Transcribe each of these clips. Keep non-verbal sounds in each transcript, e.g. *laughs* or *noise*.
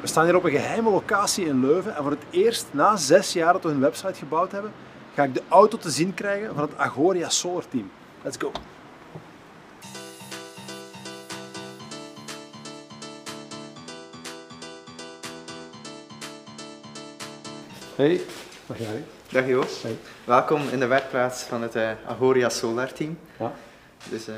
We staan hier op een geheime locatie in Leuven en voor het eerst na zes jaar dat we een website gebouwd hebben, ga ik de auto te zien krijgen van het Agoria Solar Team. Let's go! Hey, dag Jari. Dag Joost. Hey. Welkom in de werkplaats van het eh, Agoria Solar Team. Ja. Dus, eh,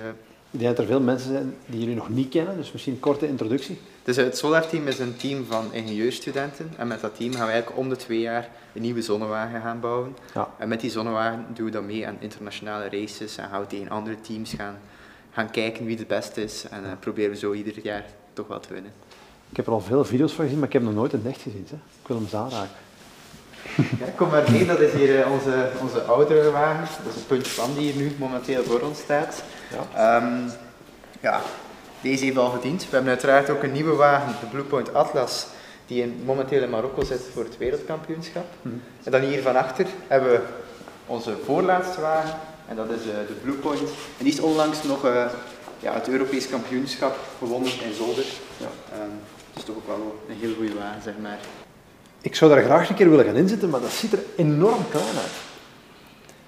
Ik denk dat er veel mensen zijn die jullie nog niet kennen, dus misschien een korte introductie. dus het Solar Team is een team van ingenieurstudenten. En met dat team gaan we eigenlijk om de twee jaar een nieuwe zonnewagen gaan bouwen. Ja. En met die zonnewagen doen we dan mee aan internationale races en gaan we tegen andere teams gaan, gaan kijken wie de beste is. En eh, proberen we zo ieder jaar toch wel te winnen. Ik heb er al veel video's van gezien, maar ik heb hem nog nooit in het echt gezien. Hè. Ik wil hem eens aanraken. Ja, kom maar mee, dat is hier eh, onze, onze oudere wagen. Dat is een puntje van die hier nu momenteel voor ons staat. Ja. Ehm, ja, deze heeft al gediend. We hebben uiteraard ook een nieuwe wagen, de Bluepoint Atlas, die in, momenteel in Marokko zit voor het wereldkampioenschap. Mhm. En dan hier van achter hebben we onze voorlaatste wagen, en dat is eh, de Bluepoint. En die is onlangs nog eh, ja, het Europees kampioenschap gewonnen in Zolder. Ja. Ehm, dus toch ook wel een heel goede wagen, zeg maar. Ik zou daar graag een keer willen gaan inzitten, maar dat ziet er enorm klein uit.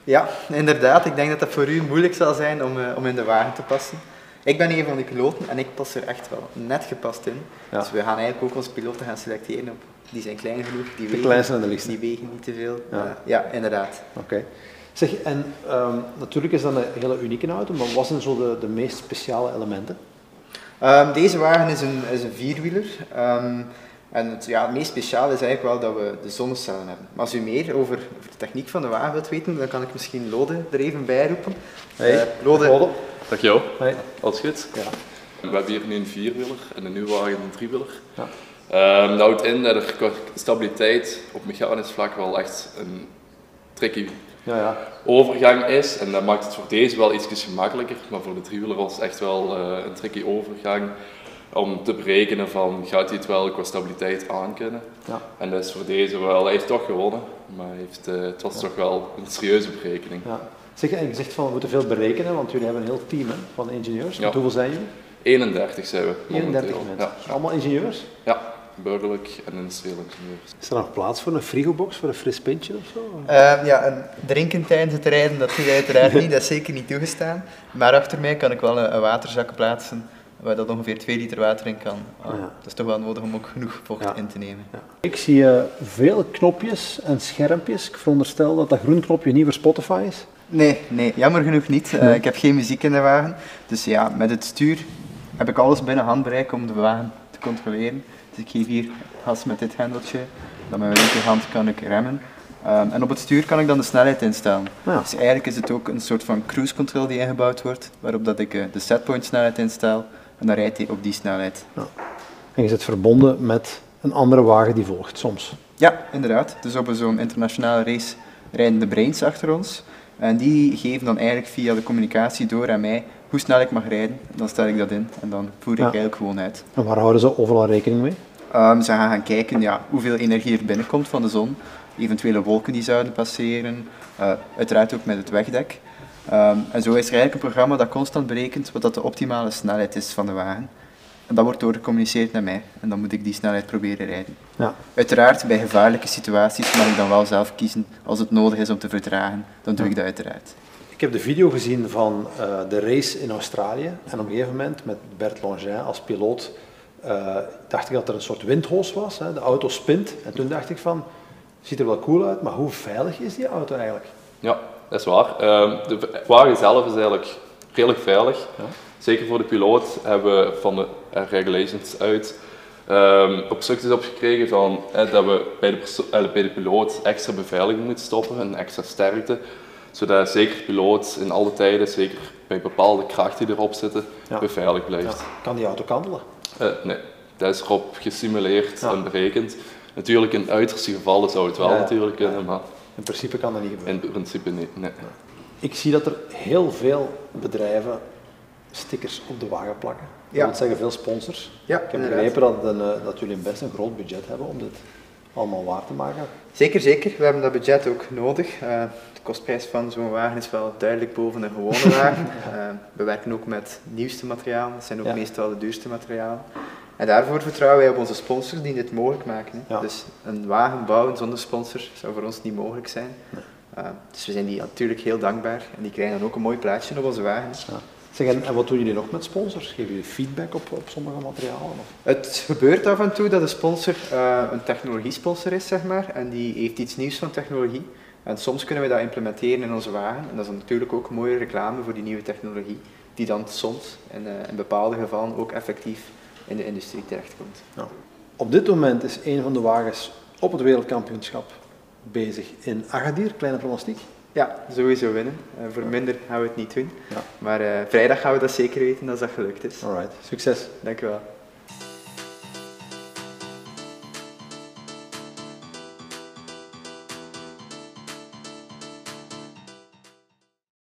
Ja, inderdaad. Ik denk dat dat voor u moeilijk zal zijn om, eh, om in de wagen te passen. Ik ben een van die piloten en ik pas er echt wel net gepast in. Ja. Dus we gaan eigenlijk ook onze piloten gaan selecteren op. Die zijn klein genoeg, die De wegen, de die niet te veel. Ja. Ja, ja inderdaad. Oké. Zeg, en ehm, natuurlijk is dat een hele unieke auto, maar wat zijn zo de, de meest speciale elementen? Ehm, deze wagen is een, is een vierwieler. Ehm, en het, ja, het meest speciaal is eigenlijk wel dat we de zonnecellen hebben. Maar als u meer over, over de techniek van de wagen wilt weten, dan kan ik misschien Lode er even bij roepen. Hey, Eh, Lode, Lode. Dag Jo, Hey. alles goed? Ja. We hebben hier nu een vierwieler en een nieuwe wagen een driewieler. Ja. Ehm, dat houdt in dat er qua stabiliteit op mechanisch vlak wel echt een tricky Ja, ja. overgang is. En dat maakt het voor deze wel iets gemakkelijker, maar voor de driewieler was het echt wel eh, een tricky overgang om te berekenen van gaat hij het wel qua stabiliteit aankunnen. Ja. En dat is voor deze wel, hij heeft toch gewonnen, maar heeft, eh, het was toch wel een serieuze berekening. ja. Zeg, en je zegt van we moeten veel berekenen, want jullie hebben een heel team hè, van ingenieurs. Ja. Hoeveel zijn jullie? 31 zijn we 31 momenteel. mensen. Ja. Allemaal ingenieurs? Ja, burgerlijk en industrieel ingenieurs. Is er nog plaats voor een frigobox, voor een fris pintje of zo? Ehm, ja, en drinken tijdens het rijden, dat doe je uiteraard niet, dat is zeker niet toegestaan. Maar achter mij kan ik wel een, een waterzak plaatsen, waar dat ongeveer 2 liter water in kan. Ah, Ja. Dat is toch wel nodig om ook genoeg vocht Ja. in te nemen. Ja. Ik zie eh, veel knopjes en schermpjes. Ik veronderstel dat dat groen knopje niet voor Spotify is. Nee, nee, jammer genoeg niet. Eh, ik heb geen muziek in de wagen. Dus ja, met het stuur heb ik alles binnen handbereik om de wagen te controleren. Dus ik geef hier gas met dit hendeltje. Dan met mijn linkerhand kan ik remmen. Ehm, en op het stuur kan ik dan de snelheid instellen. Ja. Dus eigenlijk is het ook een soort van cruise control die ingebouwd wordt, waarop dat ik eh, de setpoint snelheid instel en dan rijdt hij op die snelheid. En je zit verbonden met een andere wagen die volgt soms. Ja, inderdaad. Dus op zo'n internationale race rijden de brains achter ons. En die geven dan eigenlijk via de communicatie door aan mij hoe snel ik mag rijden. Dan stel ik dat in en dan voer ik Ja. eigenlijk gewoon uit. En waar houden ze overal rekening mee? Ehm, ze gaan gaan kijken ja, hoeveel energie er binnenkomt van de zon, eventuele wolken die zouden passeren, eh, uiteraard ook met het wegdek. Ehm, en zo is er eigenlijk een programma dat constant berekent wat dat de optimale snelheid is van de wagen. En dat wordt doorgecommuniceerd naar mij en dan moet ik die snelheid proberen rijden. Ja. Uiteraard, bij gevaarlijke situaties mag ik dan wel zelf kiezen als het nodig is om te vertragen. Dan doe Ja. ik dat uiteraard. Ik heb de video gezien van eh, de race in Australië. En op een gegeven moment met Bert Longin als piloot eh, dacht ik dat er een soort windhoos was. Hè. De auto spint. En toen dacht ik van, ziet er wel cool uit, maar hoe veilig is die auto eigenlijk? Ja, dat is waar. Ehm, de wagen zelf is eigenlijk redelijk veilig. Ja. Zeker voor de piloot hebben we van de eh, regulations uit instructies opgekregen van eh, dat we bij de, eh, bij de piloot extra beveiliging moeten stoppen, een extra sterkte. Zodat zeker de piloot in alle tijden, zeker bij bepaalde krachten die erop zitten, Ja. beveiligd blijft. Ja. Kan die auto kantelen? Eh, nee, dat is erop gesimuleerd en berekend. Natuurlijk in uiterste gevallen zou het wel natuurlijk kunnen, maar In principe kan dat niet gebeuren. in principe niet. Nee. Ik zie dat er heel veel bedrijven stickers op de wagen plakken. Dat Ja. wil zeggen veel sponsors. Ja, Ik heb inderdaad. begrepen dat, een, eh, dat jullie best een groot budget hebben om dit allemaal waar te maken. Zeker, zeker. We hebben dat budget ook nodig. Eh, de kostprijs van zo'n wagen is wel duidelijk boven een gewone wagen. *laughs* Eh, we werken ook met nieuwste materialen. Dat zijn ook Ja. meestal de duurste materialen. En daarvoor vertrouwen wij op onze sponsors die dit mogelijk maken. Ja. Dus een wagen bouwen zonder sponsor zou voor ons niet mogelijk zijn. Uh, dus we zijn die natuurlijk heel dankbaar en die krijgen dan ook een mooi plaatje op onze wagen. Ja. Zeg, en, en wat doen jullie nog met sponsors? Geven jullie feedback op, op sommige materialen? Of? Het gebeurt af en toe dat een sponsor eh, een technologiesponsor is, zeg maar, en die heeft iets nieuws van technologie. En soms kunnen we dat implementeren in onze wagen. En dat is natuurlijk ook mooie reclame voor die nieuwe technologie, die dan soms in, eh, in bepaalde gevallen ook effectief in de industrie terechtkomt. Ja. Op dit moment is een van de wagens op het wereldkampioenschap bezig in Agadir, kleine pronostiek. Ja, sowieso winnen. Eh, voor minder gaan we het niet doen. Ja. Maar eh, vrijdag gaan we dat zeker weten als dat gelukt is. Alright, succes. Dank u wel.